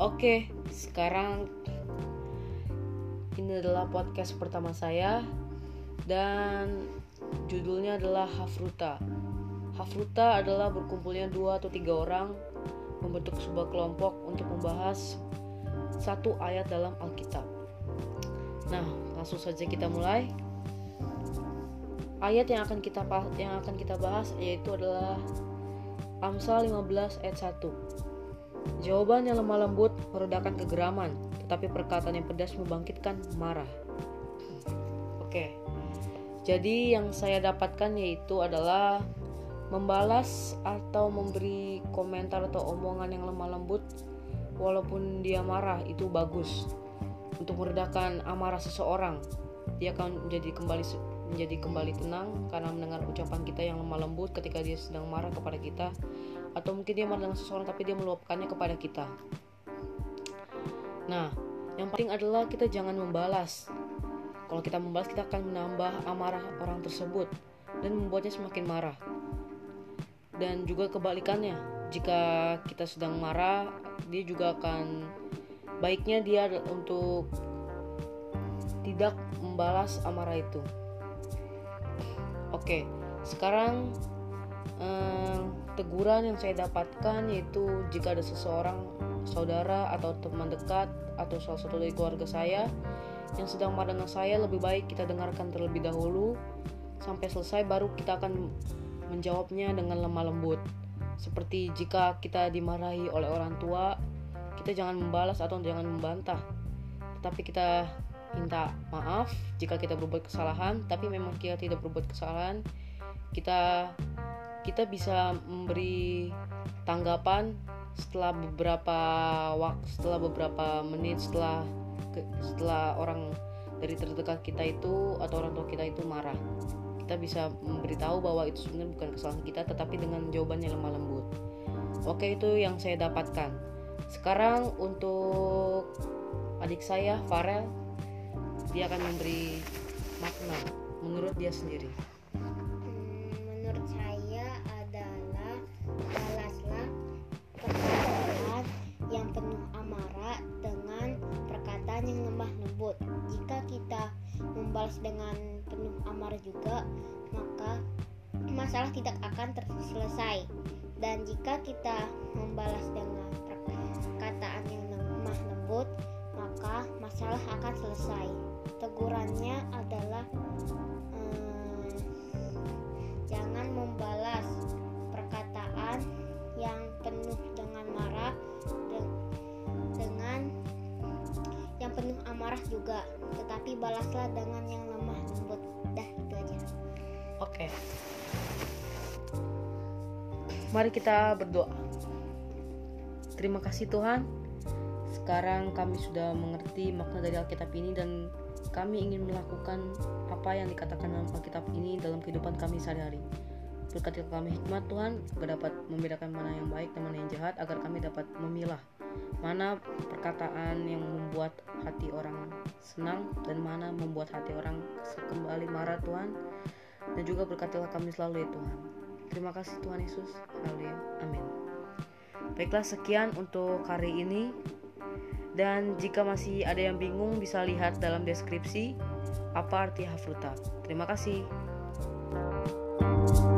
Oke, sekarang ini adalah podcast pertama saya dan judulnya adalah Hafruta. Hafruta adalah berkumpulnya dua atau tiga orang membentuk sebuah kelompok untuk membahas satu ayat dalam Alkitab. Nah, langsung saja kita mulai. Ayat yang akan kita yang akan kita bahas yaitu adalah Amsal 15 ayat 1. Jawaban yang lemah lembut meredakan kegeraman, tetapi perkataan yang pedas membangkitkan marah. Oke. Jadi yang saya dapatkan yaitu adalah membalas atau memberi komentar atau omongan yang lemah lembut walaupun dia marah itu bagus untuk meredakan amarah seseorang. Dia akan menjadi kembali menjadi kembali tenang karena mendengar ucapan kita yang lemah lembut ketika dia sedang marah kepada kita atau mungkin dia marah dengan seseorang tapi dia meluapkannya kepada kita. Nah, yang penting adalah kita jangan membalas. Kalau kita membalas, kita akan menambah amarah orang tersebut dan membuatnya semakin marah. Dan juga kebalikannya, jika kita sedang marah, dia juga akan baiknya dia untuk tidak membalas amarah itu. Oke, sekarang eh, teguran yang saya dapatkan yaitu jika ada seseorang saudara atau teman dekat atau salah satu dari keluarga saya yang sedang marah dengan saya lebih baik kita dengarkan terlebih dahulu. Sampai selesai baru kita akan menjawabnya dengan lemah lembut. Seperti jika kita dimarahi oleh orang tua kita jangan membalas atau jangan membantah. Tetapi kita minta maaf jika kita berbuat kesalahan tapi memang kita tidak berbuat kesalahan. Kita kita bisa memberi tanggapan setelah beberapa waktu setelah beberapa menit setelah setelah orang dari terdekat kita itu atau orang tua kita itu marah. Kita bisa memberitahu bahwa itu sebenarnya bukan kesalahan kita tetapi dengan jawabannya lemah lembut. Oke itu yang saya dapatkan. Sekarang untuk adik saya Farel dia akan memberi makna menurut dia sendiri membalas dengan penuh amarah juga, maka masalah tidak akan terselesai. Dan jika kita membalas dengan perkataan yang lemah lembut, maka masalah akan selesai. Tegurannya adalah hmm, jangan membalas perkataan yang penuh dengan marah dengan yang penuh amarah juga tetapi balaslah dengan yang lemah lembut. Dah itu aja. Oke. Mari kita berdoa. Terima kasih Tuhan sekarang kami sudah mengerti makna dari Alkitab ini dan kami ingin melakukan apa yang dikatakan dalam Alkitab ini dalam kehidupan kami sehari-hari. Berkati kami hikmat Tuhan agar dapat membedakan mana yang baik dan mana yang jahat agar kami dapat memilah mana perkataan yang membuat hati orang senang dan mana membuat hati orang kembali marah Tuhan. Dan juga berkatilah kami selalu ya Tuhan. Terima kasih Tuhan Yesus. Haleluya. Amin. Baiklah sekian untuk hari ini dan jika masih ada yang bingung bisa lihat dalam deskripsi apa arti hafruta. Terima kasih. thank you